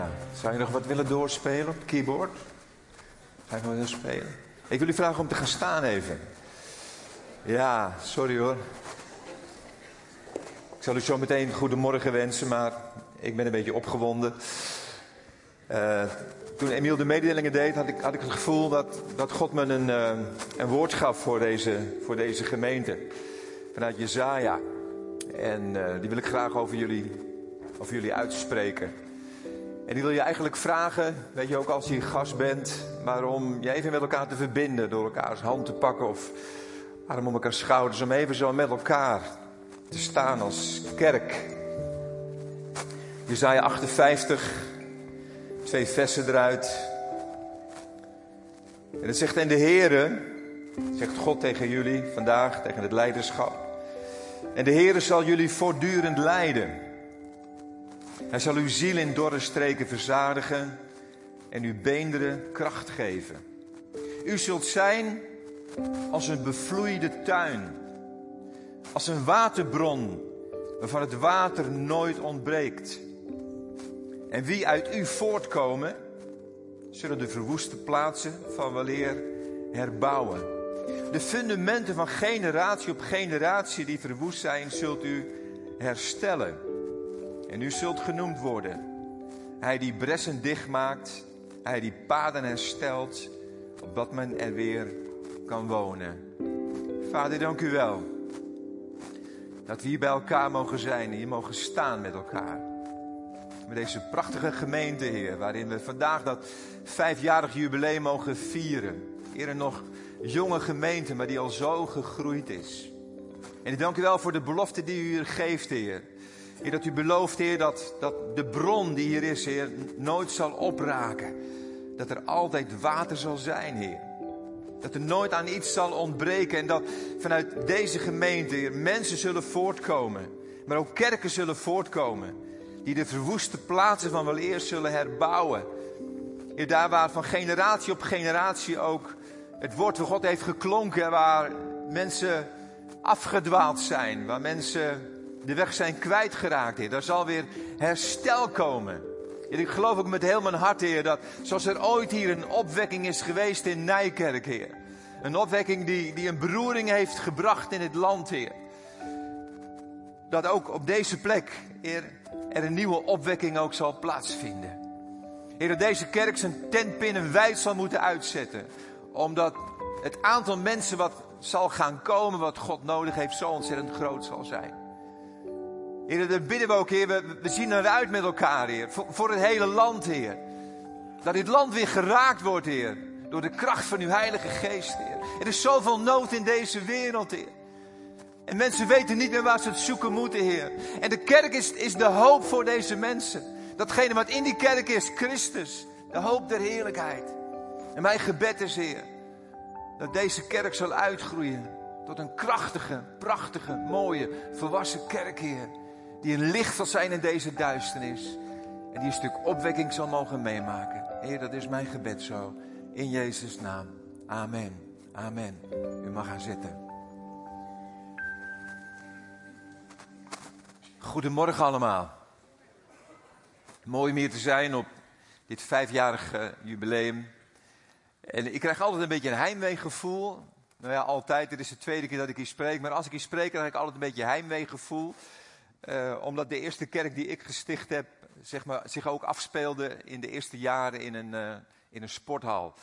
Ja. Zou je nog wat willen doorspelen op het keyboard? Ga je nog willen spelen? Ik wil u vragen om te gaan staan even. Ja, sorry hoor. Ik zal u zo meteen goedemorgen wensen, maar ik ben een beetje opgewonden. Uh, toen Emiel de mededelingen deed, had ik, had ik het gevoel dat, dat God me een, uh, een woord gaf voor deze, voor deze gemeente. Vanuit Jezaja. En uh, die wil ik graag over jullie, over jullie uitspreken. En die wil je eigenlijk vragen, weet je ook als je gast bent, maar om je even met elkaar te verbinden, door elkaars hand te pakken of arm om elkaar schouders, om even zo met elkaar te staan als kerk. Jezaja 58, twee versen eruit. En het zegt, en de Heere, zegt God tegen jullie vandaag, tegen het leiderschap. En de Heere zal jullie voortdurend leiden. Hij zal uw ziel in dorre streken verzadigen en uw beenderen kracht geven. U zult zijn als een bevloeide tuin, als een waterbron waarvan het water nooit ontbreekt. En wie uit u voortkomen, zullen de verwoeste plaatsen van weleer herbouwen. De fundamenten van generatie op generatie die verwoest zijn, zult u herstellen. En u zult genoemd worden. Hij die bressen dichtmaakt, hij die paden herstelt, opdat men er weer kan wonen. Vader, dank u wel. Dat we hier bij elkaar mogen zijn hier mogen staan met elkaar. Met deze prachtige gemeente, Heer, waarin we vandaag dat vijfjarig jubileum mogen vieren. Eerder nog jonge gemeente, maar die al zo gegroeid is. En ik dank u wel voor de belofte die u hier geeft, Heer. Heer, dat u belooft, Heer, dat, dat de bron die hier is, Heer, nooit zal opraken. Dat er altijd water zal zijn, Heer. Dat er nooit aan iets zal ontbreken en dat vanuit deze gemeente Heer, mensen zullen voortkomen. Maar ook kerken zullen voortkomen. Die de verwoeste plaatsen van wel eerst zullen herbouwen. Heer, daar waar van generatie op generatie ook het woord van God heeft geklonken. Waar mensen afgedwaald zijn. Waar mensen de weg zijn kwijtgeraakt, Heer. Daar zal weer herstel komen. En ik geloof ook met heel mijn hart, Heer, dat zoals er ooit hier een opwekking is geweest in Nijkerk, Heer. Een opwekking die, die een beroering heeft gebracht in het land, Heer. Dat ook op deze plek, Heer, er een nieuwe opwekking ook zal plaatsvinden. Heer, dat deze kerk zijn tentpinnen wijd zal moeten uitzetten. Omdat het aantal mensen wat zal gaan komen, wat God nodig heeft, zo ontzettend groot zal zijn. Heer, dat bidden we ook, Heer. We, zien eruit met elkaar, Heer. Voor, voor, het hele land, Heer. Dat dit land weer geraakt wordt, Heer. Door de kracht van uw Heilige Geest, Heer. Er is zoveel nood in deze wereld, Heer. En mensen weten niet meer waar ze het zoeken moeten, Heer. En de kerk is, is de hoop voor deze mensen. Datgene wat in die kerk is, Christus. De hoop der heerlijkheid. En mijn gebed is, Heer. Dat deze kerk zal uitgroeien tot een krachtige, prachtige, mooie, volwassen kerk, Heer die een licht zal zijn in deze duisternis. En die een stuk opwekking zal mogen meemaken. Heer, dat is mijn gebed zo. In Jezus' naam. Amen. Amen. U mag gaan zitten. Goedemorgen allemaal. Mooi om hier te zijn op dit vijfjarig uh, jubileum. En ik krijg altijd een beetje een heimweegevoel. Nou ja, altijd. Dit is de tweede keer dat ik hier spreek. Maar als ik hier spreek, heb ik altijd een beetje heimweegevoel. Uh, omdat de eerste kerk die ik gesticht heb, zeg maar, zich ook afspeelde in de eerste jaren in een, uh, in een sporthal.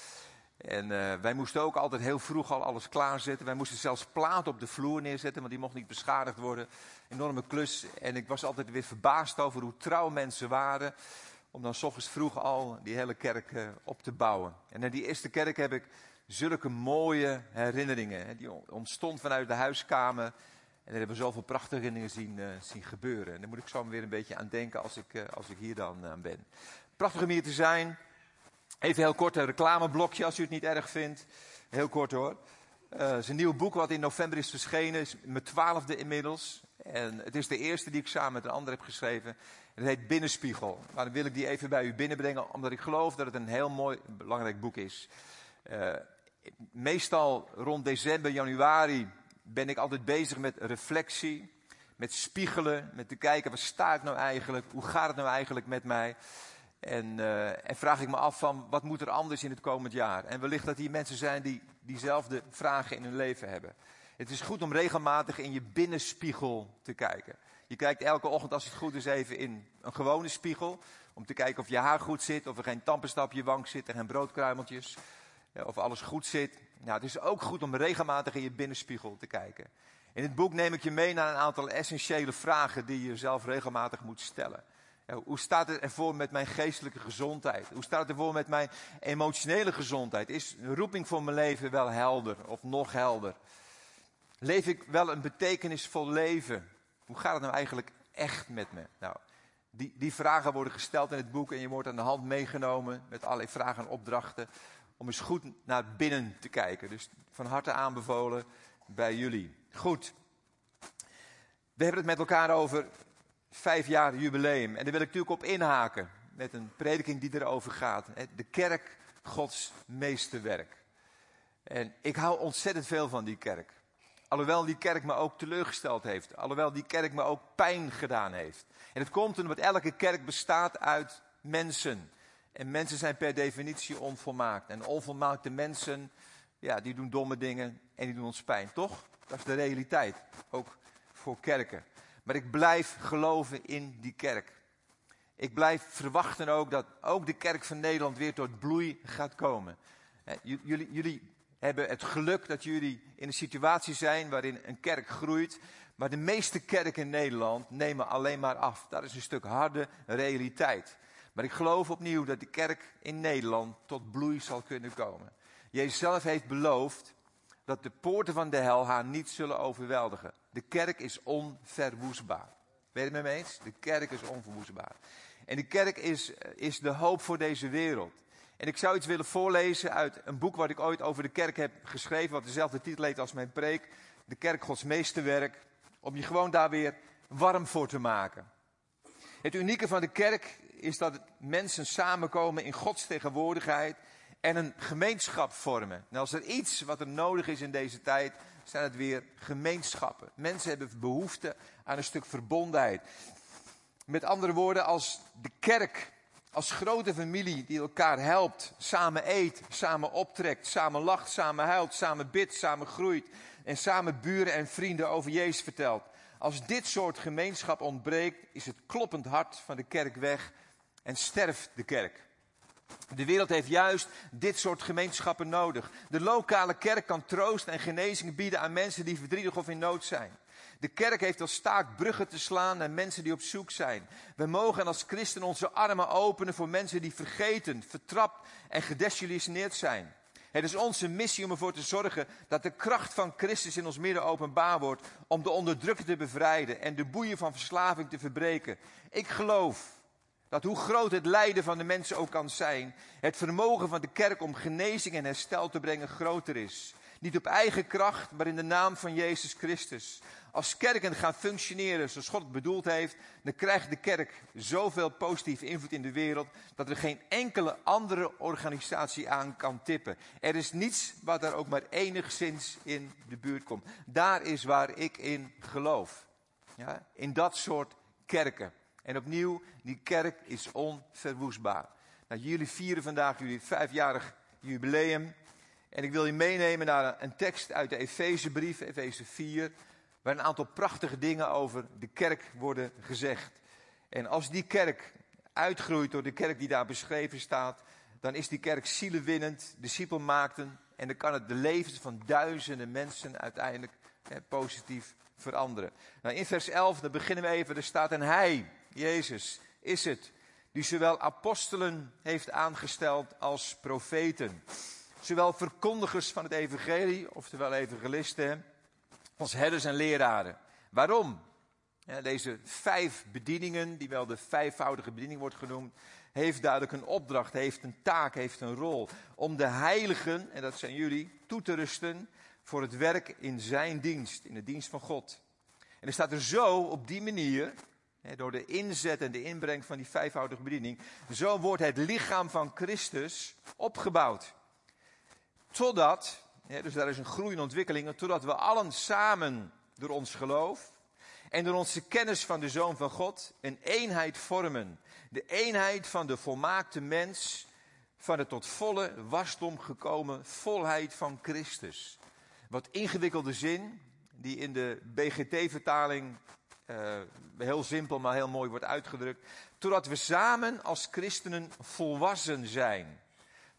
En uh, wij moesten ook altijd heel vroeg al alles klaarzetten. Wij moesten zelfs platen op de vloer neerzetten, want die mocht niet beschadigd worden. Enorme klus. En ik was altijd weer verbaasd over hoe trouw mensen waren. Om dan s vroeg al die hele kerk op te bouwen. En in die eerste kerk heb ik zulke mooie herinneringen. Hè, die ontstond vanuit de huiskamer. En daar hebben we zoveel prachtige dingen zien, uh, zien gebeuren. En daar moet ik zo weer een beetje aan denken als ik, uh, als ik hier dan aan uh, ben. Prachtig om hier te zijn. Even heel kort een reclameblokje als u het niet erg vindt. Heel kort hoor. Het is een nieuw boek wat in november is verschenen. is mijn twaalfde inmiddels. En het is de eerste die ik samen met een ander heb geschreven. En het heet Binnenspiegel. Maar dan wil ik die even bij u binnenbrengen. Omdat ik geloof dat het een heel mooi, belangrijk boek is. meestal rond december, januari ben ik altijd bezig met reflectie, met spiegelen, met te kijken waar sta ik nou eigenlijk, hoe gaat het nou eigenlijk met mij. En, uh, en, vraag ik me af van wat moet er anders in het komend jaar? En wellicht dat hier mensen zijn die diezelfde vragen in hun leven hebben. Het is goed om regelmatig in je binnenspiegel te kijken. Je kijkt elke ochtend, als het goed is, even in een gewone spiegel. Om te kijken of je haar goed zit, of er geen tandpasta op je wang zit en geen broodkruimeltjes. Of alles goed zit. Nou, het is ook goed om regelmatig in je binnenspiegel te kijken. In het boek neem ik je mee naar een aantal essentiële vragen die je jezelf regelmatig moet stellen. Hoe staat het ervoor met mijn geestelijke gezondheid? Hoe staat het ervoor met mijn emotionele gezondheid? Is de roeping voor mijn leven wel helder of nog helder? Leef ik wel een betekenisvol leven? Hoe gaat het nou eigenlijk echt met me? Nou, die, die vragen worden gesteld in het boek en je wordt aan de hand meegenomen met allerlei vragen en opdrachten om eens goed naar binnen te kijken. Dus van harte aanbevolen bij jullie. Goed. We hebben het met elkaar over vijf jaar jubileum. En daar wil ik natuurlijk op inhaken met een prediking die erover gaat. De kerk, Gods meesterwerk. En ik hou ontzettend veel van die kerk. Alhoewel die kerk me ook teleurgesteld heeft. Alhoewel die kerk me ook pijn gedaan heeft. En het komt omdat elke kerk bestaat uit mensen. En mensen zijn per definitie onvolmaakt. En onvolmaakte mensen, ja, die doen domme dingen en die doen ons pijn. Toch? Dat is de realiteit. Ook voor kerken. Maar ik blijf geloven in die kerk. Ik blijf verwachten ook dat ook de kerk van Nederland weer tot bloei gaat komen. Jullie, jullie hebben het geluk dat jullie in een situatie zijn waarin een kerk groeit. Maar de meeste kerken in Nederland nemen alleen maar af. Dat is een stuk harde realiteit. Maar ik geloof opnieuw dat de kerk in Nederland tot bloei zal kunnen komen. Jezus zelf heeft beloofd dat de poorten van de hel haar niet zullen overweldigen. De kerk is onverwoestbaar. Weet je het eens? De kerk is onverwoestbaar. En de kerk is, is de hoop voor deze wereld. En ik zou iets willen voorlezen uit een boek wat ik ooit over de kerk heb geschreven, wat dezelfde titel heeft als mijn preek, De Kerk Gods Meesterwerk, om je gewoon daar weer warm voor te maken. Het unieke van de kerk is dat mensen samenkomen in Gods tegenwoordigheid en een gemeenschap vormen. En als er iets wat er nodig is in deze tijd, zijn het weer gemeenschappen. Mensen hebben behoefte aan een stuk verbondenheid. Met andere woorden, als de kerk als grote familie die elkaar helpt, samen eet, samen optrekt, samen lacht, samen huilt, samen bidt, samen groeit en samen buren en vrienden over Jezus vertelt. Als dit soort gemeenschap ontbreekt, is het kloppend hart van de kerk weg en sterft de kerk. De wereld heeft juist dit soort gemeenschappen nodig. De lokale kerk kan troost en genezing bieden aan mensen die verdrietig of in nood zijn. De kerk heeft als taak bruggen te slaan naar mensen die op zoek zijn. We mogen als christen onze armen openen voor mensen die vergeten, vertrapt en gedesillusioneerd zijn. Het is onze missie om ervoor te zorgen dat de kracht van Christus in ons midden openbaar wordt. Om de onderdrukte te bevrijden en de boeien van verslaving te verbreken. Ik geloof dat hoe groot het lijden van de mensen ook kan zijn, het vermogen van de kerk om genezing en herstel te brengen groter is. Niet op eigen kracht, maar in de naam van Jezus Christus. Als kerken gaan functioneren zoals God het bedoeld heeft, dan krijgt de kerk zoveel positieve invloed in de wereld dat er geen enkele andere organisatie aan kan tippen. Er is niets wat daar ook maar enigszins in de buurt komt. Daar is waar ik in geloof. Ja, in dat soort kerken. En opnieuw, die kerk is onverwoestbaar. Nou, jullie vieren vandaag jullie vijfjarig jubileum. En ik wil je meenemen naar een tekst uit de Efezebrief, Efeze 4, waar een aantal prachtige dingen over de kerk worden gezegd. En als die kerk uitgroeit door de kerk die daar beschreven staat, dan is die kerk zielenwinnend, discipelmaakten en dan kan het de levens van duizenden mensen uiteindelijk hè, positief veranderen. Nou, in vers 11, dan beginnen we even, er staat en hij, Jezus, is het die zowel apostelen heeft aangesteld als profeten. Zowel verkondigers van het evangelie, oftewel evangelisten, als herders en leraren. Waarom? Deze vijf bedieningen, die wel de vijfvoudige bediening wordt genoemd, heeft duidelijk een opdracht, heeft een taak, heeft een rol. Om de heiligen, en dat zijn jullie, toe te rusten voor het werk in zijn dienst, in de dienst van God. En er staat er zo op die manier, door de inzet en de inbreng van die vijfvoudige bediening, zo wordt het lichaam van Christus opgebouwd. Totdat, dus daar is een groei ontwikkeling, totdat we allen samen door ons geloof En door onze kennis van de Zoon van God een eenheid vormen. De eenheid van de volmaakte mens, van de tot volle wasdom gekomen volheid van Christus. Wat ingewikkelde zin, die in de BGT-vertaling uh, heel simpel, maar heel mooi wordt uitgedrukt. Totdat we samen als christenen volwassen zijn.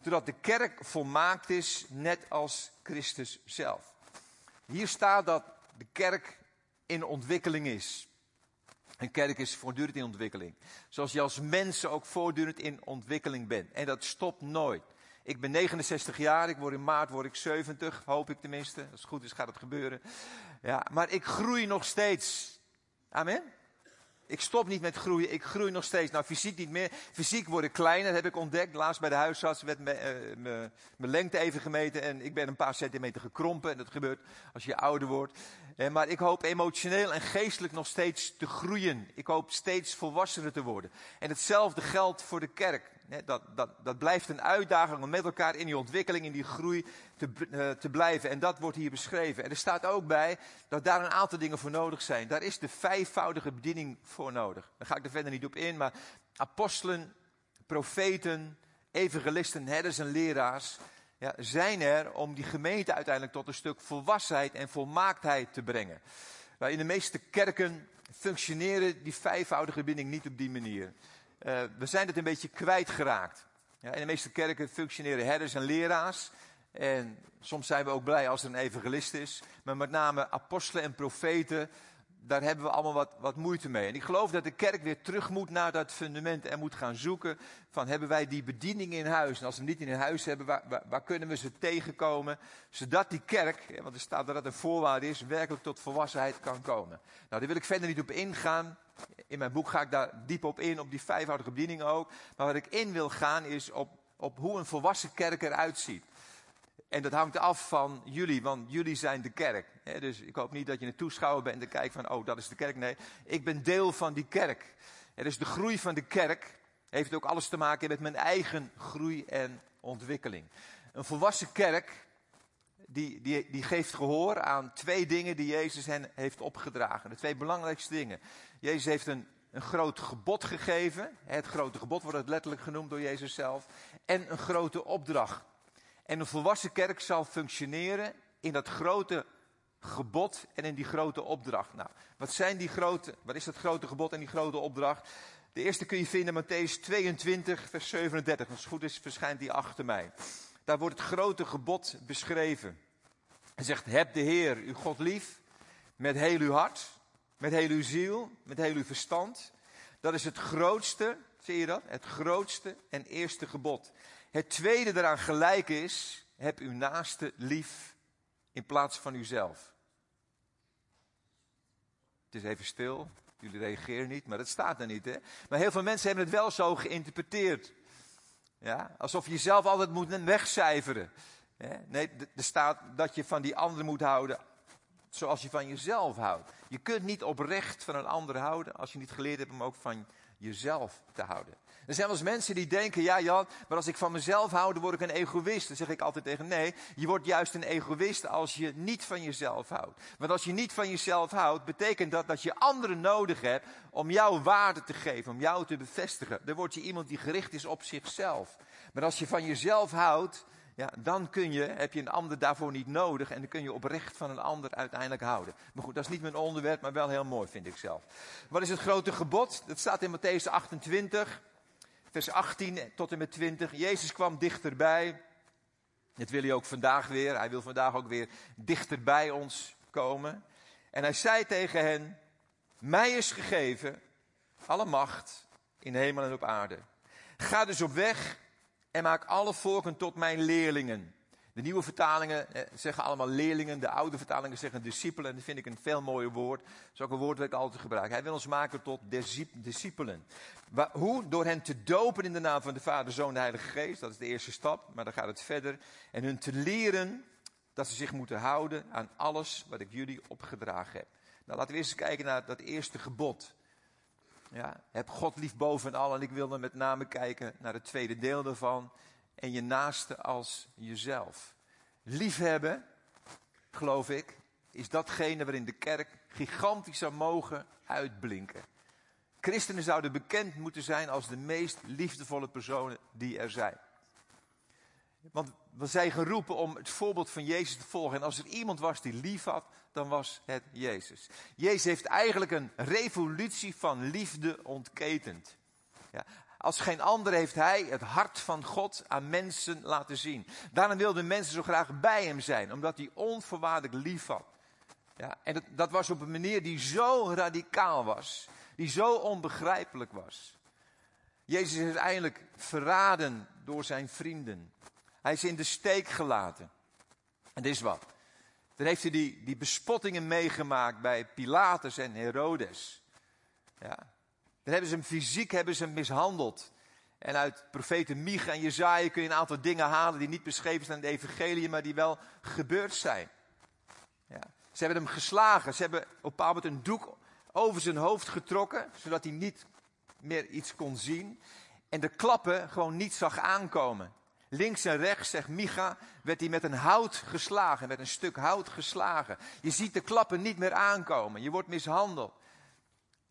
Totdat de kerk volmaakt is, net als Christus zelf. Hier staat dat de kerk in ontwikkeling is. Een kerk is voortdurend in ontwikkeling. Zoals je als mens ook voortdurend in ontwikkeling bent. En dat stopt nooit. Ik ben 69 jaar, ik word in maart word ik 70, hoop ik tenminste. Als het goed is gaat het gebeuren. Ja, maar ik groei nog steeds. Amen. Ik stop niet met groeien, ik groei nog steeds. Nou, fysiek niet meer. Fysiek word ik kleiner, heb ik ontdekt. Laatst bij de huisarts werd eh, mijn lengte even gemeten en ik ben een paar centimeter gekrompen. En dat gebeurt als je ouder wordt. Eh, maar ik hoop emotioneel en geestelijk nog steeds te groeien. Ik hoop steeds volwassener te worden. En hetzelfde geldt voor de kerk. Dat, dat, dat blijft een uitdaging om met elkaar in die ontwikkeling, in die groei te, uh, te blijven. En dat wordt hier beschreven. En er staat ook bij dat daar een aantal dingen voor nodig zijn. Daar is de vijfvoudige bediening voor nodig. Daar ga ik er verder niet op in, maar apostelen, profeten, evangelisten, herders en leraars ja, zijn er om die gemeente uiteindelijk tot een stuk volwassenheid en volmaaktheid te brengen. Maar in de meeste kerken functioneren die vijfvoudige bediening niet op die manier. Uh, we zijn het een beetje kwijtgeraakt. Ja, in de meeste kerken functioneren herders en leraars. En soms zijn we ook blij als er een evangelist is. Maar met name apostelen en profeten, daar hebben we allemaal wat, wat moeite mee. En ik geloof dat de kerk weer terug moet naar dat fundament en moet gaan zoeken van hebben wij die bediening in huis? En als we hem niet in huis hebben, waar, waar, kunnen we ze tegenkomen? Zodat die kerk, want er staat dat dat een voorwaarde is, werkelijk tot volwassenheid kan komen. Nou, daar wil ik verder niet op ingaan. In mijn boek ga ik daar diep op in, op die vijfhoudige bediening ook. Maar wat ik in wil gaan is op, op hoe een volwassen kerk eruit ziet. En dat hangt af van jullie, want jullie zijn de kerk. dus ik hoop niet dat je een toeschouwer bent en kijkt van, oh, dat is de kerk. Nee, ik ben deel van die kerk. Dus de groei van de kerk heeft ook alles te maken met mijn eigen groei en ontwikkeling. Een volwassen kerk, die, die, die geeft gehoor aan twee dingen die Jezus hen heeft opgedragen. De twee belangrijkste dingen. Jezus heeft een, een groot gebod gegeven. Het grote gebod wordt het letterlijk genoemd door Jezus zelf. En een grote opdracht. En een volwassen kerk zal functioneren in dat grote gebod en in die grote opdracht. Nou, wat zijn die grote, wat is dat grote gebod en die grote opdracht? De eerste kun je vinden in Matthäus 22, vers 37. Als het goed is, verschijnt die achter mij. Daar wordt het grote gebod beschreven. Hij zegt, heb de Heer, uw God lief, met heel uw hart, met heel uw ziel, met heel uw verstand. Dat is het grootste, zie je dat? Het grootste en eerste gebod. Het tweede eraan gelijk is, heb uw naaste lief in plaats van uzelf. Het is even stil, jullie reageren niet, maar dat staat er niet. Hè? Maar heel veel mensen hebben het wel zo geïnterpreteerd. Ja? Alsof je jezelf altijd moet wegcijferen. Nee, er staat dat je van die ander moet houden zoals je van jezelf houdt. Je kunt niet oprecht van een ander houden als je niet geleerd hebt om ook van jezelf te houden. Er zijn wel eens mensen die denken, ja Jan, maar als ik van mezelf hou, dan word ik een egoïst. Dan zeg ik altijd tegen, nee, je wordt juist een egoïst als je niet van jezelf houdt. Want als je niet van jezelf houdt, betekent dat dat je anderen nodig hebt om jouw waarde te geven, om jou te bevestigen. Dan word je iemand die gericht is op zichzelf. Maar als je van jezelf houdt, ja, dan kun je, heb je een ander daarvoor niet nodig en dan kun je oprecht van een ander uiteindelijk houden. Maar goed, dat is niet mijn onderwerp, maar wel heel mooi vind ik zelf. Wat is het grote gebod? Dat staat in Matthäus 28, vers 18 tot en met 20. Jezus kwam dichterbij. Dat wil hij ook vandaag weer. Hij wil vandaag ook weer dichter bij ons komen. En hij zei tegen hen, mij is gegeven alle macht in hemel en op aarde. Ga dus op weg en maak alle volken tot mijn leerlingen. De nieuwe vertalingen eh, zeggen allemaal leerlingen, de oude vertalingen zeggen discipelen. Dat vind ik een veel mooier woord. Dat is ook een woord dat ik altijd gebruik. Hij wil ons maken tot discipelen. Hoe? Door hen te dopen in de naam van de Vader, Zoon en Heilige Geest. Dat is de eerste stap, maar dan gaat het verder. En hun te leren dat ze zich moeten houden aan alles wat ik jullie opgedragen heb. Nou, laten we eens kijken naar dat eerste gebod. Ja, heb God lief bovenal. En ik wilde met name kijken naar het tweede deel daarvan. En je naaste als jezelf. Liefhebben, geloof ik, is datgene waarin de kerk gigantisch zou mogen uitblinken. Christenen zouden bekend moeten zijn als de meest liefdevolle personen die er zijn. Want we zijn geroepen om het voorbeeld van Jezus te volgen. En als er iemand was die lief had, dan was het Jezus. Jezus heeft eigenlijk een revolutie van liefde ontketend. Ja, als geen ander heeft hij het hart van God aan mensen laten zien. Daarom wilden mensen zo graag bij hem zijn, omdat hij onvoorwaardelijk lief had. Ja, en dat, dat was op een manier die zo radicaal was, die zo onbegrijpelijk was. Jezus is uiteindelijk verraden door zijn vrienden. Hij is in de steek gelaten. En dit is wat. Dan heeft hij die, die bespottingen meegemaakt bij Pilatus en Herodes. Ja. Dan hebben ze hem fysiek hebben ze hem mishandeld. En uit profeten Micha en Jezaja kun je een aantal dingen halen die niet beschreven zijn in de evangelie, maar die wel gebeurd zijn. Ja. Ze hebben hem geslagen. Ze hebben op een bepaald moment een doek over zijn hoofd getrokken, zodat hij niet meer iets kon zien. En de klappen gewoon niet zag aankomen. Links en rechts, zegt Micha, werd hij met een hout geslagen, met een stuk hout geslagen. Je ziet de klappen niet meer aankomen, je wordt mishandeld.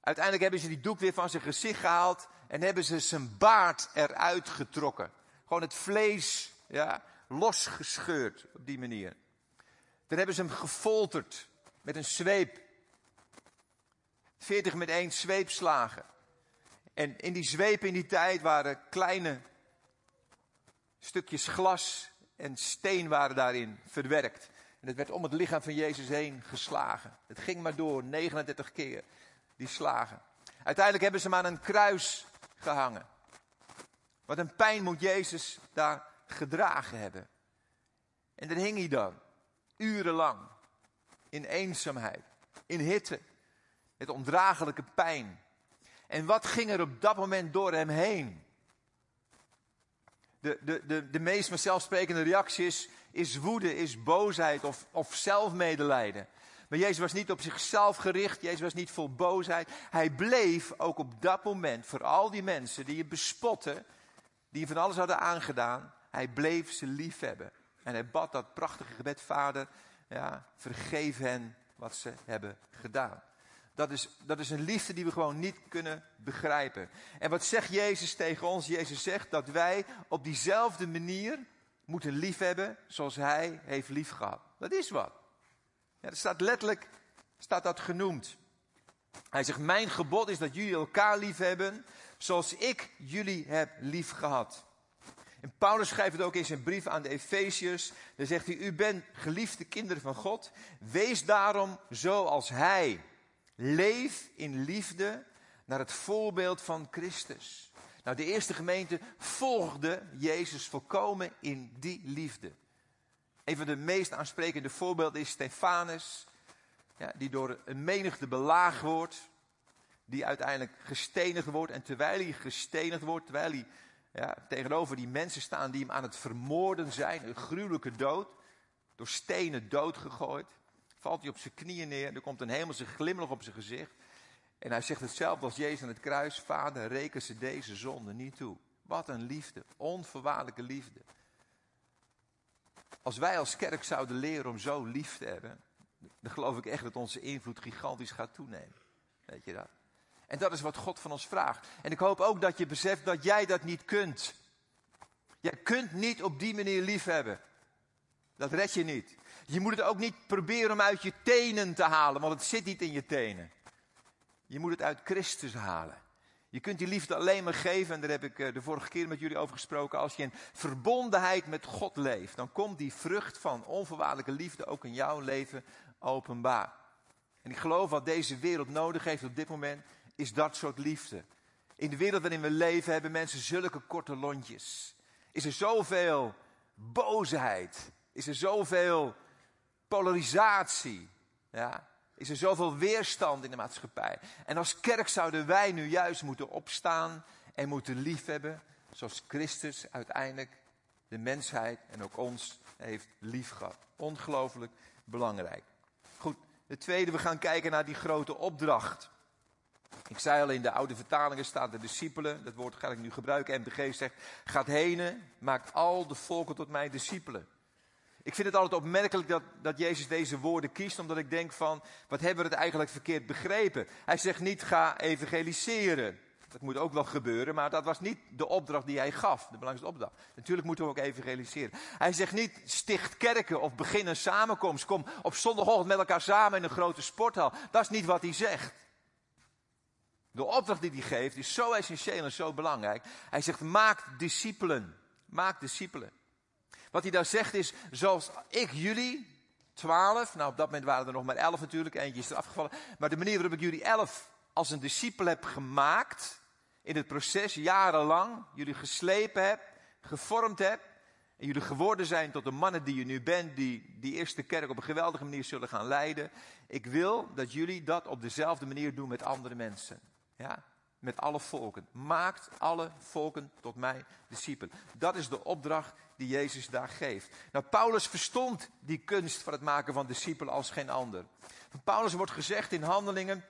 Uiteindelijk hebben ze die doek weer van zijn gezicht gehaald en hebben ze zijn baard eruit getrokken. Gewoon het vlees, ja, losgescheurd op die manier. Dan hebben ze hem gefolterd met een zweep. Veertig met één zweepslagen. En in die zweep in die tijd waren kleine stukjes glas en steen waren daarin verwerkt. En het werd om het lichaam van Jezus heen geslagen. Het ging maar door, 39 keer, die slagen. Uiteindelijk hebben ze hem aan een kruis gehangen. Wat een pijn moet Jezus daar gedragen hebben. En daar hing hij dan, urenlang, in eenzaamheid, in hitte, met ondraaglijke pijn. En wat ging er op dat moment door hem heen? de, de, de, de meest vanzelfsprekende reactie is, is woede, is boosheid of, of zelfmedelijden. Maar Jezus was niet op zichzelf gericht, Jezus was niet vol boosheid. Hij bleef ook op dat moment voor al die mensen die je bespotten, die je van alles hadden aangedaan, hij bleef ze lief hebben. En hij bad dat prachtige gebed, Vader, ja, vergeef hen wat ze hebben gedaan. Dat is, dat is een liefde die we gewoon niet kunnen begrijpen. En wat zegt Jezus tegen ons? Jezus zegt dat wij op diezelfde manier moeten liefhebben zoals Hij heeft liefgehad. Dat is wat. Ja, dat staat letterlijk, staat dat genoemd. Hij zegt, mijn gebod is dat jullie elkaar liefhebben zoals ik jullie heb liefgehad. En Paulus schrijft het ook in zijn brief aan de Efeziërs. Dan zegt hij, u bent geliefde kinderen van God. Wees daarom zoals Hij Leef in liefde naar het voorbeeld van Christus. Nou, de eerste gemeente volgde Jezus volkomen in die liefde. Een van de meest aansprekende voorbeelden is Stefanus, ja, die door een menigte belaagd wordt, die uiteindelijk gestenigd wordt. En terwijl hij gestenigd wordt, terwijl hij ja, tegenover die mensen staan die hem aan het vermoorden zijn, een gruwelijke dood, door stenen doodgegooid, valt hij op zijn knieën neer. Er komt een hemelse glimlach op zijn gezicht. En hij zegt hetzelfde als Jezus aan het kruis. Vader, reken ze deze zonde niet toe. Wat een liefde. Onvoorwaardelijke liefde. Als wij als kerk zouden leren om zo lief te hebben. Dan geloof ik echt dat onze invloed gigantisch gaat toenemen. Weet je dat? En dat is wat God van ons vraagt. En ik hoop ook dat je beseft dat jij dat niet kunt. Jij kunt niet op die manier lief hebben. Dat red je niet. Je moet het ook niet proberen om uit je tenen te halen, want het zit niet in je tenen. Je moet het uit Christus halen. Je kunt die liefde alleen maar geven, en daar heb ik eh, de vorige keer met jullie over gesproken. Als je in verbondenheid met God leeft, dan komt die vrucht van onvoorwaardelijke liefde ook in jouw leven openbaar. En ik geloof wat deze wereld nodig heeft op dit moment, is dat soort liefde. In de wereld waarin we leven hebben mensen zulke korte lontjes. Is er zoveel boosheid? Is er zoveel polarisatie? Ja? Is er zoveel weerstand in de maatschappij? En als kerk zouden wij nu juist moeten opstaan en moeten liefhebben, zoals Christus uiteindelijk de mensheid en ook ons heeft liefgehad. Ongelooflijk belangrijk. Goed, de tweede, we gaan kijken naar die grote opdracht. Ik zei al, in de oude vertalingen staat de discipelen, dat woord ga ik nu gebruiken. MBG zegt, gaat heen, maakt al de volken tot mijn discipelen. Ik vind het altijd opmerkelijk dat, dat Jezus deze woorden kiest, omdat ik denk van, wat hebben we het eigenlijk verkeerd begrepen? Hij zegt niet, ga evangeliseren. Dat moet ook wel gebeuren, maar dat was niet de opdracht die hij gaf, de belangrijkste opdracht. Natuurlijk moeten we ook evangeliseren. Hij zegt niet, sticht kerken of begin een samenkomst. Kom op zondagochtend met elkaar samen in een grote sporthal. Dat is niet wat hij zegt. De opdracht die hij geeft is zo essentieel en zo belangrijk. Hij zegt, maak discipelen. Maak discipelen. Wat hij daar zegt is, zoals ik jullie, twaalf, nou op dat moment waren er nog maar elf natuurlijk, eentje is er afgevallen. Maar de manier waarop ik jullie elf als een discipel heb gemaakt, in het proces jarenlang, jullie geslepen heb, gevormd heb, en jullie geworden zijn tot de mannen die je nu bent, die die eerste kerk op een geweldige manier zullen gaan leiden. Ik wil dat jullie dat op dezelfde manier doen met andere mensen. Ja? Met alle volken. Maakt alle volken tot mij discipelen. Dat is de opdracht die Jezus daar geeft. Nou, Paulus verstond die kunst van het maken van discipelen als geen ander. Van Paulus wordt gezegd in handelingen,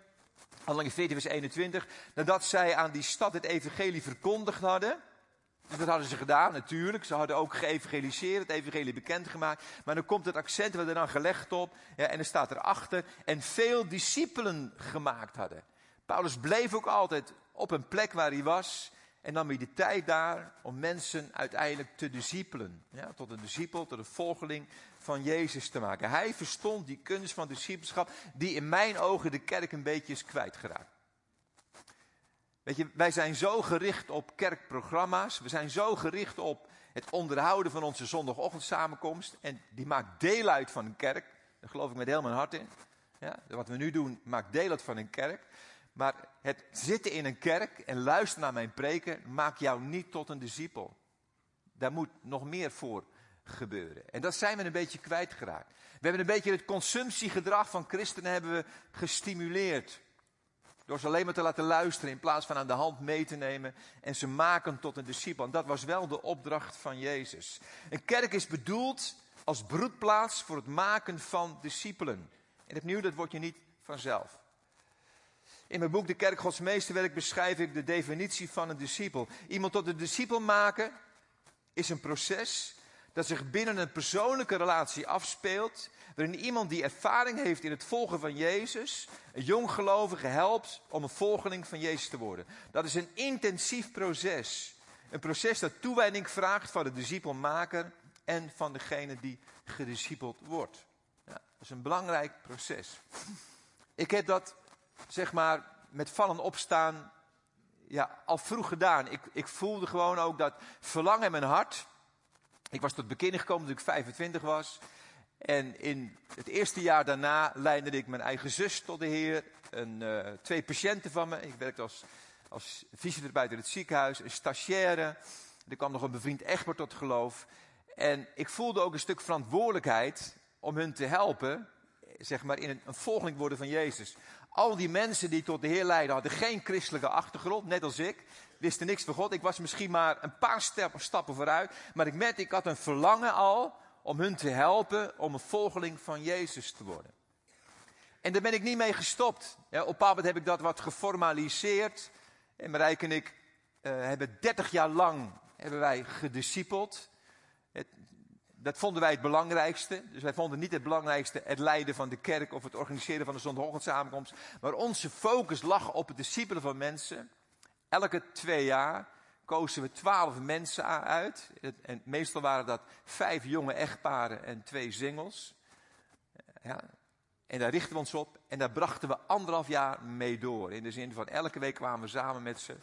handelingen 14 vers 21, nadat zij aan die stad het evangelie verkondigd hadden. Dus dat hadden ze gedaan, natuurlijk. Ze hadden ook geëvangeliseerd, het evangelie bekendgemaakt. Maar dan komt het accent, we er dan gelegd op. Ja, en er staat erachter, en veel discipelen gemaakt hadden. Paulus bleef ook altijd op een plek waar hij was. En nam hij de tijd daar om mensen uiteindelijk te discipelen. Ja, tot een discipel, tot een volgeling van Jezus te maken. Hij verstond die kunst van discipelschap, die in mijn ogen de kerk een beetje is kwijtgeraakt. Weet je, wij zijn zo gericht op kerkprogramma's. We zijn zo gericht op het onderhouden van onze zondagochtendsamenkomst. En die maakt deel uit van een kerk. Daar geloof ik met heel mijn hart in. Ja, wat we nu doen maakt deel uit van een kerk. Maar het zitten in een kerk en luisteren naar mijn preken maakt jou niet tot een discipel. Daar moet nog meer voor gebeuren. En dat zijn we een beetje kwijtgeraakt. We hebben een beetje het consumptiegedrag van christenen hebben we gestimuleerd. Door ze alleen maar te laten luisteren in plaats van aan de hand mee te nemen en ze maken tot een discipel. Dat was wel de opdracht van Jezus. Een kerk is bedoeld als broedplaats voor het maken van discipelen. En opnieuw, dat word je niet vanzelf. In mijn boek De Kerk Gods Meesterwerk beschrijf ik de definitie van een discipel. Iemand tot een discipel maken is een proces dat zich binnen een persoonlijke relatie afspeelt, waarin iemand die ervaring heeft in het volgen van Jezus, een jonggelovige helpt om een volgeling van Jezus te worden. Dat is een intensief proces. Een proces dat toewijding vraagt van de discipelmaker en van degene die gediscipeld wordt. Ja, dat is een belangrijk proces. Ik heb dat zeg maar, met vallen opstaan, ja, al vroeg gedaan. Ik, ik voelde gewoon ook dat verlangen in mijn hart. Ik was tot beginning gekomen toen ik 25 was. En in het eerste jaar daarna leidde ik mijn eigen zus tot de Heer. Een, uh, twee patiënten van me. Ik werkte als, als fysiotherapeut in het ziekenhuis. Een stagiaire. Er kwam nog een bevriend echtpaar tot geloof. En ik voelde ook een stuk verantwoordelijkheid om hun te helpen. Zeg maar in een, een volgeling worden van Jezus. Al die mensen die tot de Heer leiden hadden geen christelijke achtergrond, net als ik. Wisten niks van God. Ik was misschien maar een paar stappen vooruit. Maar ik merkte, ik had een verlangen al om hun te helpen om een volgeling van Jezus te worden. En daar ben ik niet mee gestopt. Op een bepaald heb ik dat wat geformaliseerd. En Marijke en ik uh, hebben 30 jaar lang hebben wij gediscipeld. Dat vonden wij het belangrijkste. Dus wij vonden niet het belangrijkste het leiden van de kerk of het organiseren van de zondagochtend Maar onze focus lag op het discipelen van mensen. Elke twee jaar kozen we twaalf mensen uit. En meestal waren dat vijf jonge echtparen en twee singles. Ja. En daar richten we ons op en daar brachten we anderhalf jaar mee door. In de zin van elke week kwamen we samen met ze.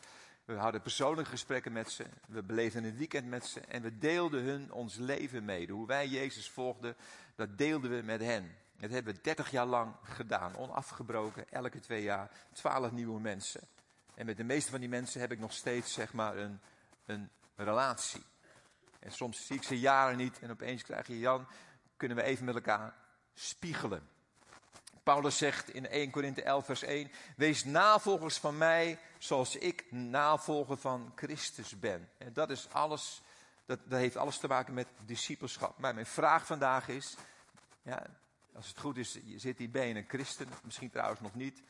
We hadden persoonlijke gesprekken met ze. We beleefden een weekend met ze. En we deelden hun ons leven mee. Hoe wij Jezus volgden, dat deelden we met hen. Dat hebben we 30 jaar lang gedaan. Onafgebroken, elke twee jaar. 12 nieuwe mensen. En met de meeste van die mensen heb ik nog steeds, zeg maar, een, een relatie. En soms zie ik ze jaren niet. En opeens krijg je Jan, kunnen we even met elkaar spiegelen. Paulus zegt in 1 Korinthe 11 vers 1, wees navolgers van mij zoals ik navolger van Christus ben. En dat is alles, dat, dat heeft alles te maken met discipelschap. Maar mijn vraag vandaag is, ja, als het goed is, zit hier, je een christen? Misschien trouwens nog niet.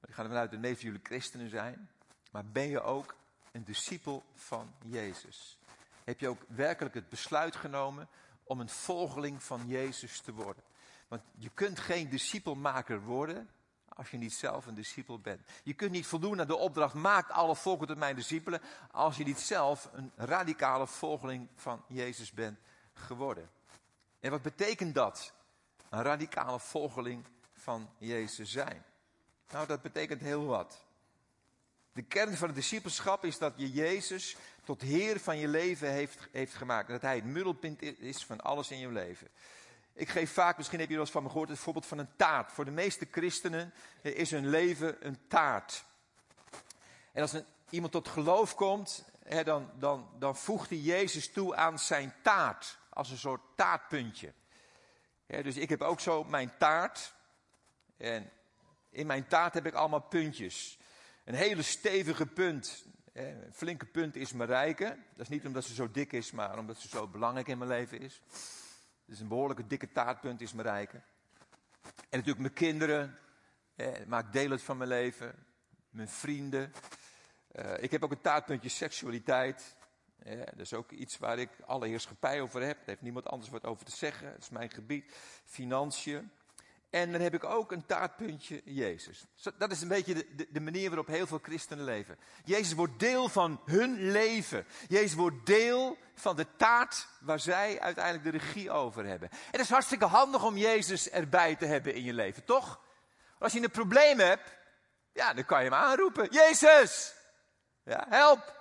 Maar ik ga ervan uit dat de jullie christenen zijn. Maar ben je ook een discipel van Jezus? Heb je ook werkelijk het besluit genomen om een volgeling van Jezus te worden. Want je kunt geen discipelmaker worden als je niet zelf een discipel bent. Je kunt niet voldoen aan de opdracht, maak alle volken tot mijn discipelen, als je niet zelf een radicale volgeling van Jezus bent geworden. En wat betekent dat? Een radicale volgeling van Jezus zijn. Nou, dat betekent heel wat. De kern van het discipelschap is dat je Jezus tot Heer van je leven heeft, heeft gemaakt. Dat Hij het middelpunt is van alles in je leven. Ik geef vaak, misschien heb je wel eens van me gehoord, het voorbeeld van een taart. Voor de meeste christenen is hun leven een taart. En als iemand tot geloof komt, hè, dan, dan, dan voegt hij Jezus toe aan zijn taart. Als een soort taartpuntje. dus ik heb ook zo mijn taart. En in mijn taart heb ik allemaal puntjes. Een hele stevige punt. Een flinke punt is Marijke. Dat is niet omdat ze zo dik is, maar omdat ze zo belangrijk in mijn leven is. Dus een behoorlijke dikke taartpunt is Marijke. En natuurlijk mijn kinderen. Eh, deel uit van mijn leven. Mijn vrienden. Uh, ik heb ook een taartpuntje seksualiteit. Dat is ook iets waar ik alle heerschappij over heb. Daar heeft niemand anders wat over te zeggen. Dat is mijn gebied. Financiën. En dan heb ik ook een taartpuntje Jezus. Dat is een beetje de, de, manier waarop heel veel christenen leven. Jezus wordt deel van hun leven. Jezus wordt deel van de taart waar zij uiteindelijk de regie over hebben. En het is hartstikke handig om Jezus erbij te hebben in je leven, toch? Als je een probleem hebt, ja, dan kan je hem aanroepen. Jezus! Ja, help!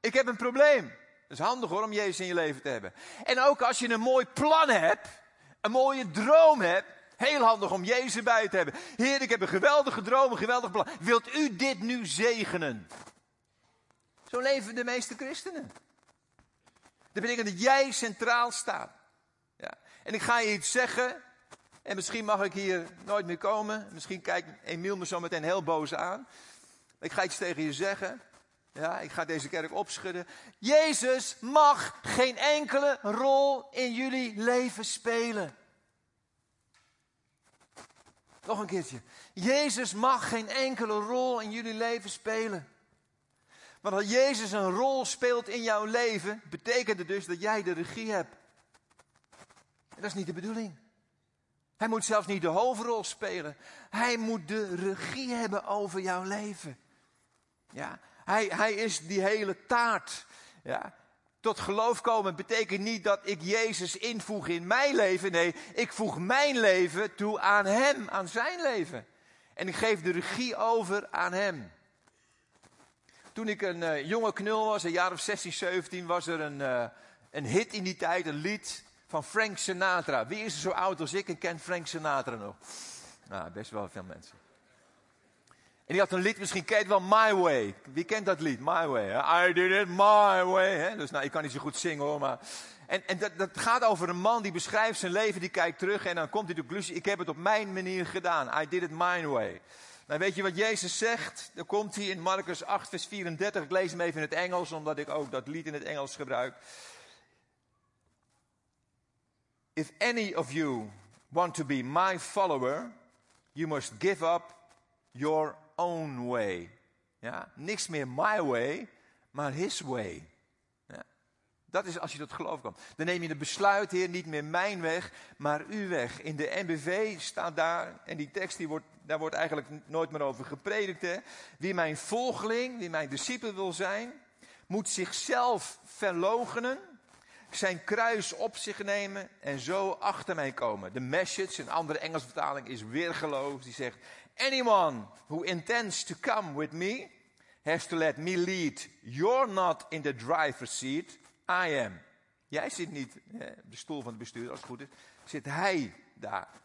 Ik heb een probleem. Dat is handig hoor, om Jezus in je leven te hebben. En ook als je een mooi plan hebt, een mooie droom hebt, Heel handig om Jezus bij te hebben. Heer, ik heb een geweldige droom, een geweldig plan. Wilt u dit nu zegenen? Zo leven de meeste christenen. Dat betekent dat jij centraal staat. Ja. En ik ga je iets zeggen. En misschien mag ik hier nooit meer komen. Misschien kijkt Emiel me zo meteen heel boos aan. Ik ga iets tegen je zeggen. Ja, ik ga deze kerk opschudden. Jezus mag geen enkele rol in jullie leven spelen. Nog een keertje. Jezus mag geen enkele rol in jullie leven spelen. Want als Jezus een rol speelt in jouw leven, betekent het dus dat jij de regie hebt. En dat is niet de bedoeling. Hij moet zelfs niet de hoofdrol spelen. Hij moet de regie hebben over jouw leven. Ja, hij, hij is die hele taart. Ja, tot geloof komen betekent niet dat ik Jezus invoeg in mijn leven. Nee, ik voeg mijn leven toe aan Hem, aan Zijn leven. En ik geef de regie over aan Hem. Toen ik een uh, jonge knul was, een jaar of 16, 17, was er een, uh, een hit in die tijd, een lied van Frank Sinatra. Wie is er zo oud als ik en kent Frank Sinatra nog? Nou, best wel veel mensen. En die had een lied, misschien kent wel My Way. Wie kent dat lied? My Way. Hè? I did it my way. Hè? Dus nou, ik kan niet zo goed zingen hoor, maar... En, en dat, dat, gaat over een man die beschrijft zijn leven, die kijkt terug en dan komt hij de conclusie, ik heb het op mijn manier gedaan. I did it my way. Nou, weet je wat Jezus zegt? Dan komt hij in Marcus 8, vers 34. Ik lees hem even in het Engels, omdat ik ook dat lied in het Engels gebruik. If any of you want to be my follower, you must give up your own way. Ja, niks meer my way, maar his way. Ja, dat is als je tot geloof komt. Dan neem je het besluit, Heer, niet meer mijn weg, maar uw weg. In de NBV staat daar, en die tekst die wordt, daar wordt eigenlijk nooit meer over gepredikt. Hè? Wie mijn volgeling, wie mijn discipel wil zijn, moet zichzelf verlogenen zijn kruis op zich nemen en zo achter mij komen. De message, een andere Engelse vertaling, is weergeloos. Die zegt, anyone who intends to come with me has to let me lead. You're not in the driver's seat, I am. Jij zit niet op de stoel van het bestuur, als het goed is. Zit hij daar.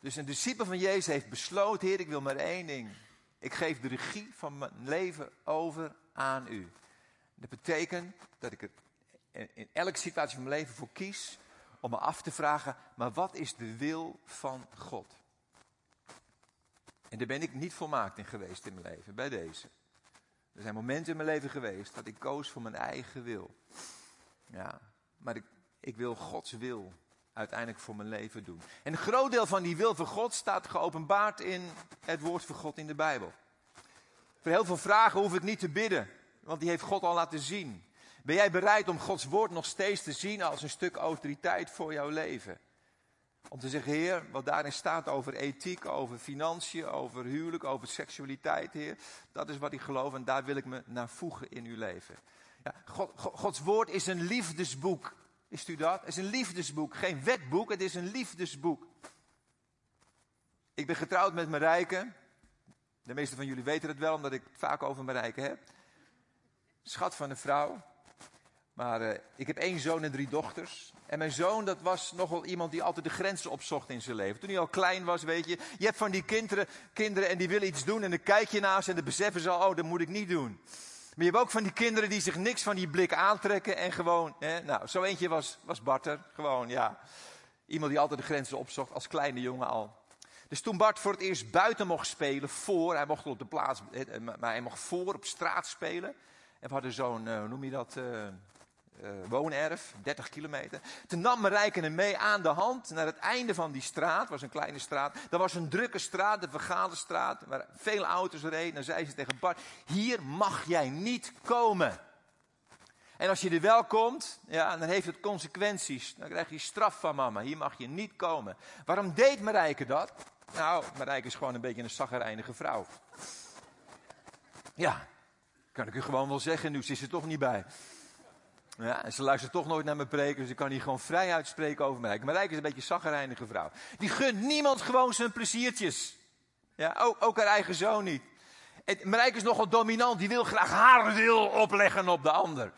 Dus een discipel van Jezus heeft besloten, Heer, ik wil maar één ding. Ik geef de regie van mijn leven over aan u. Dat betekent dat ik het in elke situatie van mijn leven voor kies om me af te vragen, maar wat is de wil van God? En daar ben ik niet volmaakt in geweest in mijn leven, bij deze. Er zijn momenten in mijn leven geweest dat ik koos voor mijn eigen wil. Ja, maar ik, ik wil Gods wil uiteindelijk voor mijn leven doen. En een groot deel van die wil van God staat geopenbaard in het woord van God in de Bijbel. Voor heel veel vragen hoef ik niet te bidden, want die heeft God al laten zien. Ben jij bereid om Gods woord nog steeds te zien als een stuk autoriteit voor jouw leven? Om te zeggen, Heer, wat daarin staat over ethiek, over financiën, over huwelijk, over seksualiteit, Heer. Dat is wat ik geloof en daar wil ik me naar voegen in uw leven. Ja, God, Gods woord is een liefdesboek. Is u dat? Het is een liefdesboek. Geen wetboek, het is een liefdesboek. Ik ben getrouwd met Marijke. De meeste van jullie weten het wel, omdat ik het vaak over Marijke heb. Schat van een vrouw. Maar uh, ik heb één zoon en drie dochters. En mijn zoon, dat was nogal iemand die altijd de grenzen opzocht in zijn leven. Toen hij al klein was, weet je. Je hebt van die kinderen, kinderen en die willen iets doen. En dan kijk je naast en dan beseffen ze al, oh, dat moet ik niet doen. Maar je hebt ook van die kinderen die zich niks van die blik aantrekken. En gewoon, hè, nou, zo eentje was, was Barter. Gewoon, ja. Iemand die altijd de grenzen opzocht, als kleine jongen al. Dus toen Bart voor het eerst buiten mocht spelen, voor, hij mocht op de plaats, maar hij mocht voor op straat spelen. En we hadden zo'n, hoe noem je dat, uh, woonerf, 30 kilometer. Toen nam Marijke hem mee aan de hand naar het einde van die straat. was een kleine straat. Dat was een drukke straat, de Vergalenstraat, waar veel auto's reden. Dan zei ze tegen Bart, hier mag jij niet komen. En als je er wel komt, ja, dan heeft het consequenties. Dan krijg je straf van mama. Hier mag je niet komen. Waarom deed Marijke dat? Nou, Marijke is gewoon een beetje een zaggerijnige vrouw. Ja, kan ik u gewoon wel zeggen, nu zit ze toch niet bij. Ja, en ze luistert toch nooit naar mijn preken, dus ik kan hier gewoon vrij uitspreken over Marijke. Marijke is een beetje een zaggerijnige vrouw. Die gunt niemand gewoon zijn pleziertjes. Ja, ook, haar eigen zoon niet. En Marijke is nogal dominant, die wil graag haar wil opleggen op de ander.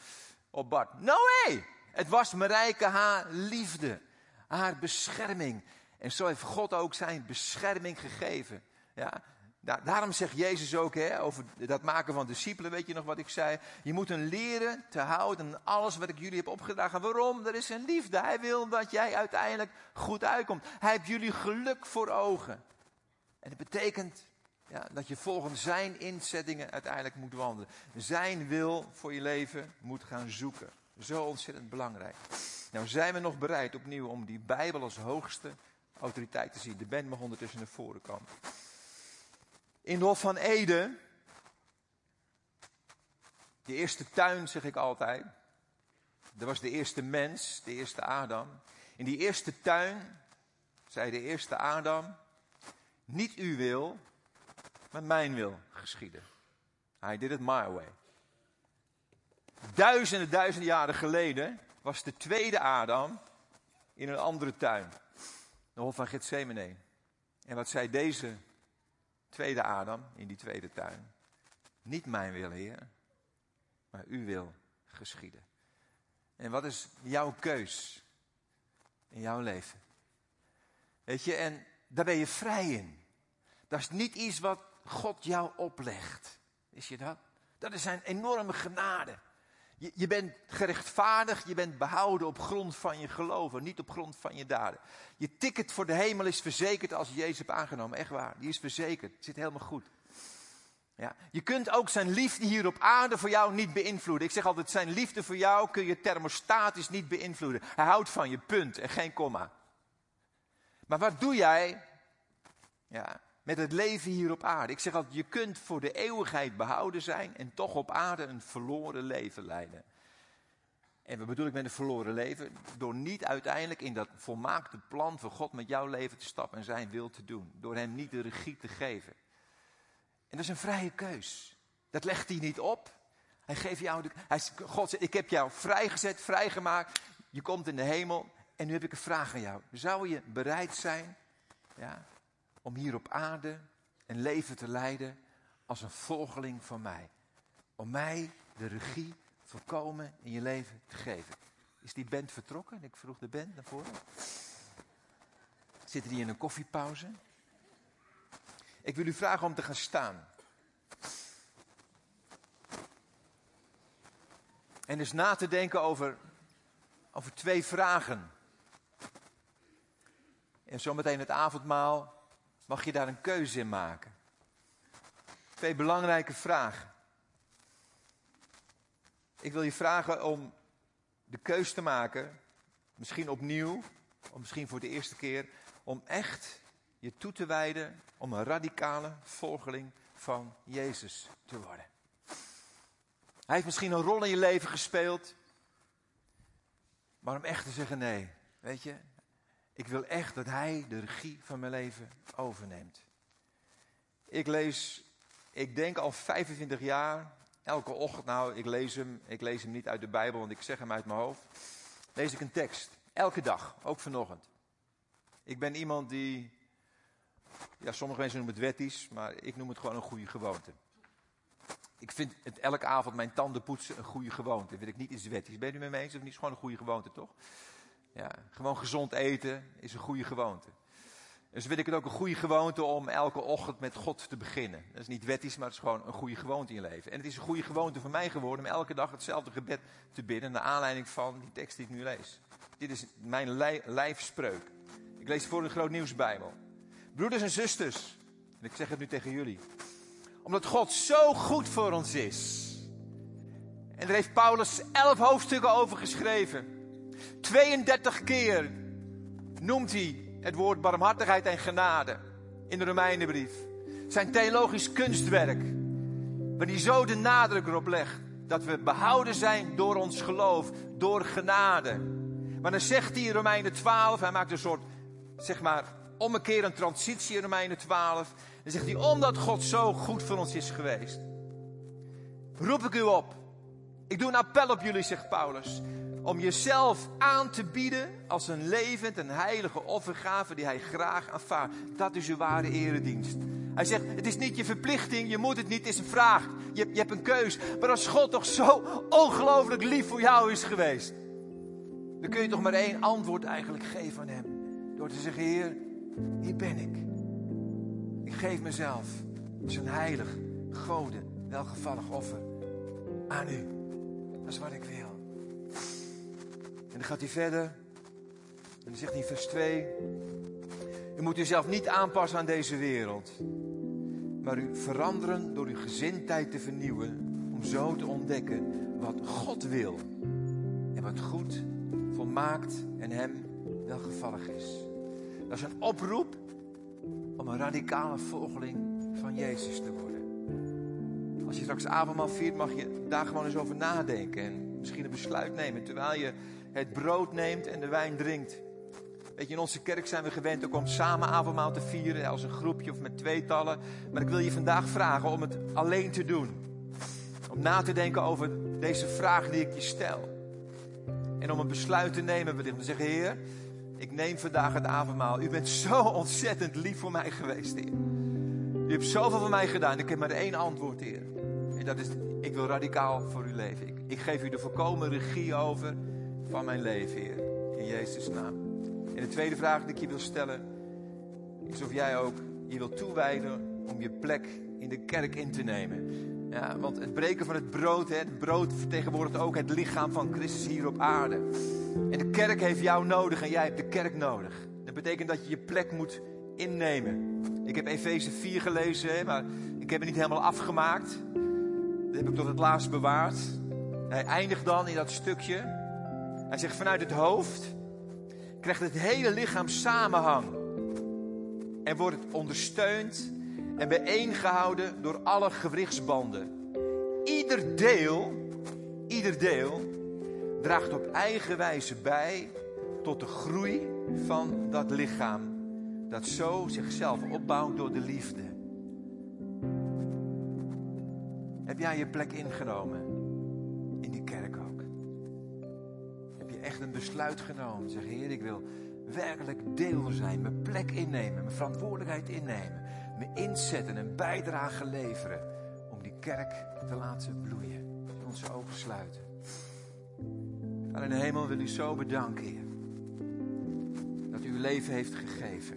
Op Bart. No way! Het was Marijke haar liefde, haar bescherming. En zo heeft God ook zijn bescherming gegeven. Ja, daarom zegt Jezus ook hè, over dat maken van discipelen, weet je nog wat ik zei? Je moet hen leren te houden aan alles wat ik jullie heb opgedragen. Waarom? Er is een liefde. Hij wil dat jij uiteindelijk goed uitkomt. Hij heeft jullie geluk voor ogen. En dat betekent ja, dat je volgens zijn inzettingen uiteindelijk moet wandelen. Zijn wil voor je leven moet gaan zoeken. Zo ontzettend belangrijk. Nou zijn we nog bereid opnieuw om die Bijbel als hoogste autoriteit te zien. De band mag ondertussen naar voren komen. In de Hof van Eden, de eerste tuin zeg ik altijd. Er was de eerste mens, de eerste Adam. In die eerste tuin zei de eerste Adam, niet uw wil, maar mijn wil geschieden. Hij did it my way. Duizenden, duizenden jaren geleden was de tweede Adam in een andere tuin de hof van Gethsemane. En wat zei deze tweede Adam in die tweede tuin? Niet mijn wil, Heer, maar uw wil geschieden. En wat is jouw keus in jouw leven? Weet je, en daar ben je vrij in. Dat is niet iets wat God jou oplegt. Is je dat? Dat is zijn enorme genade. Je, je bent gerechtvaardigd, je bent behouden op grond van je geloven, niet op grond van je daden. Je ticket voor de hemel is verzekerd als je Jezus hebt aangenomen. Echt waar, die is verzekerd. Zit helemaal goed. Ja. Je kunt ook zijn liefde hier op aarde voor jou niet beïnvloeden. Ik zeg altijd, zijn liefde voor jou kun je thermostatisch niet beïnvloeden. Hij houdt van je, punt, en geen komma. Maar wat doe jij ja, met het leven hier op aarde? Ik zeg altijd, je kunt voor de eeuwigheid behouden zijn en toch op aarde een verloren leven leiden. En wat bedoel ik met een verloren leven? Door niet uiteindelijk in dat volmaakte plan van God met jouw leven te stappen en zijn wil te doen. Door hem niet de regie te geven. En dat is een vrije keus. Dat legt hij niet op. Hij geeft jou de, hij, God zegt, ik heb jou vrijgezet, vrijgemaakt. Je komt in de hemel. En nu heb ik een vraag aan jou. Zou je bereid zijn ja, om hier op aarde een leven te leiden als een volgeling van mij? Om mij de regie voorkomen in je leven te geven. Is die band vertrokken? Ik vroeg de band naar voren. Zitten die in een koffiepauze? Ik wil u vragen om te gaan staan. En dus na te denken over, over twee vragen. En zometeen het avondmaal mag je daar een keuze in maken. Twee belangrijke vragen. Ik wil je vragen om de keus te maken, misschien opnieuw, of misschien voor de eerste keer, om echt je toe te wijden om een radicale volgeling van Jezus te worden. Hij heeft misschien een rol in je leven gespeeld. Maar om echt te zeggen nee, weet je, ik wil echt dat Hij de regie van mijn leven overneemt. Ik lees, ik denk al 25 jaar, elke ochtend, nou, ik lees hem, ik lees hem niet uit de Bijbel, want ik zeg hem uit mijn hoofd. Lees ik een tekst, elke dag, ook vanochtend. Ik ben iemand die, ja, sommige mensen noemen het wettisch, maar ik noem het gewoon een goede gewoonte. Ik vind het elke avond mijn tanden poetsen een goede gewoonte. Vind ik niet iets wettisch. Ben je het mee eens of niet? Het is gewoon een goede gewoonte, toch? Ja, gewoon gezond eten is een goede gewoonte. Dus vind ik het ook een goede gewoonte om elke ochtend met God te beginnen. Dat is niet wettisch, maar het is gewoon een goede gewoonte in je leven. En het is een goede gewoonte voor mij geworden om elke dag hetzelfde gebed te bidden. Naar aanleiding van die tekst die ik nu lees. Dit is mijn lijfspreuk. Ik lees voor de Groot Nieuwsbijbel. Broeders en zusters, en ik zeg het nu tegen jullie. Omdat God zo goed voor ons is. En daar heeft Paulus elf hoofdstukken over geschreven. 32 keer noemt hij het woord barmhartigheid en genade in de Romeinenbrief. Zijn theologisch kunstwerk, waar hij zo de nadruk erop legt dat we behouden zijn door ons geloof, door genade. Maar dan zegt hij in Romeinen 12, hij maakt een soort, zeg maar, ommekeer een transitie in Romeinen 12. Dan zegt hij, omdat God zo goed voor ons is geweest, roep ik u op. Ik doe een appel op jullie, zegt Paulus om jezelf aan te bieden als een levend en heilige offergave die hij graag aanvaardt. Dat is uw ware eredienst. Hij zegt, het is niet je verplichting, je moet het niet, het is een vraag. Je, je hebt een keus. Maar als God toch zo ongelooflijk lief voor jou is geweest, dan kun je toch maar één antwoord eigenlijk geven aan hem. Door te zeggen, Heer, hier ben ik. Ik geef mezelf als een heilig, goden, welgevallig offer aan u. Dat is wat ik wil. Dan gaat hij verder. En dan zegt hij vers 2. U moet uzelf niet aanpassen aan deze wereld. Maar u veranderen door uw gezindheid te vernieuwen. Om zo te ontdekken wat God wil. En wat goed, volmaakt en hem welgevallig is. Dat is een oproep om een radicale volgeling van Jezus te worden. Als je straks avondmaal viert, mag je daar gewoon eens over nadenken. En misschien een besluit nemen terwijl je het brood neemt en de wijn drinkt. Weet je, in onze kerk zijn we gewend om samen avondmaal te vieren, als een groepje of met tweetallen. Maar ik wil je vandaag vragen om het alleen te doen. Om na te denken over deze vraag die ik je stel. En om een besluit te nemen, om te zeggen, Heer, ik neem vandaag het avondmaal. U bent zo ontzettend lief voor mij geweest, Heer. U hebt zoveel voor mij gedaan. Ik heb maar één antwoord, Heer. En dat is, ik wil radicaal voor u leven. Ik, ik geef u de volkomen regie over van mijn leven, Heer. In Jezus' naam. En de tweede vraag die ik je wil stellen, is of jij ook je wilt toewijden om je plek in de kerk in te nemen. Ja, want het breken van het brood, hè, het brood vertegenwoordigt ook het lichaam van Christus hier op aarde. En de kerk heeft jou nodig en jij hebt de kerk nodig. Dat betekent dat je je plek moet innemen. Ik heb Efeze 4 gelezen, hè, maar ik heb het niet helemaal afgemaakt. Dat heb ik tot het laatst bewaard. Hij eindigt dan in dat stukje hij zegt vanuit het hoofd krijgt het hele lichaam samenhang. En wordt ondersteund en bijeengehouden door alle gewrichtsbanden. Ieder deel, ieder deel draagt op eigen wijze bij tot de groei van dat lichaam. Dat zo zichzelf opbouwt door de liefde. Heb jij je plek ingenomen echt een besluit genomen. Zeg, Heer, ik wil werkelijk deel zijn, mijn plek innemen, mijn verantwoordelijkheid innemen, me inzetten, een bijdrage leveren om die kerk te laten bloeien. Onze ogen sluiten. Vader in de hemel wil u zo bedanken, Heer, dat u uw leven heeft gegeven.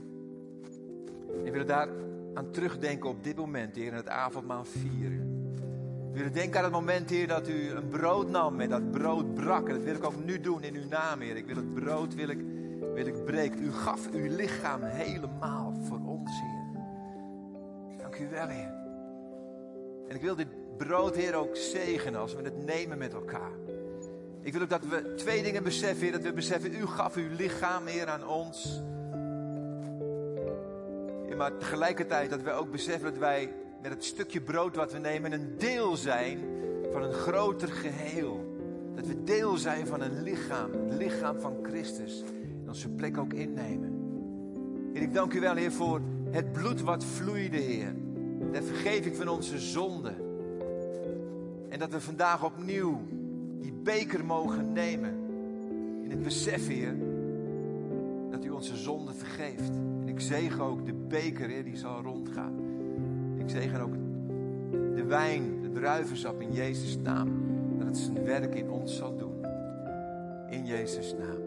En we willen daar aan terugdenken op dit moment, Heer, in het avondmaal vieren. Willen denken aan het moment, Heer, dat u een brood nam en dat brood brak. En dat wil ik ook nu doen in uw naam, Heer. Ik wil het brood, wil ik, wil ik breken. U gaf uw lichaam helemaal voor ons, Heer. Dank u wel, Heer. En ik wil dit brood, Heer, ook zegenen als we het nemen met elkaar. Ik wil ook dat we twee dingen beseffen, Heer. Dat we beseffen, u gaf uw lichaam, Heer, aan ons. Maar tegelijkertijd dat we ook beseffen dat wij met het stukje brood wat we nemen een deel zijn van een groter geheel. Dat we deel zijn van een lichaam, het lichaam van Christus. En onze plek ook innemen. Heer, ik dank u wel, Heer, voor het bloed wat vloeide, Heer. De vergeving van onze zonden. En dat we vandaag opnieuw die beker mogen nemen. In het besef, Heer, dat u onze zonden vergeeft. En ik zegen ook de beker, Heer, die zal rondgaan. Ik zegen ook de wijn, de druivensap in Jezus' naam. Dat het zijn werk in ons zal doen. In Jezus' naam.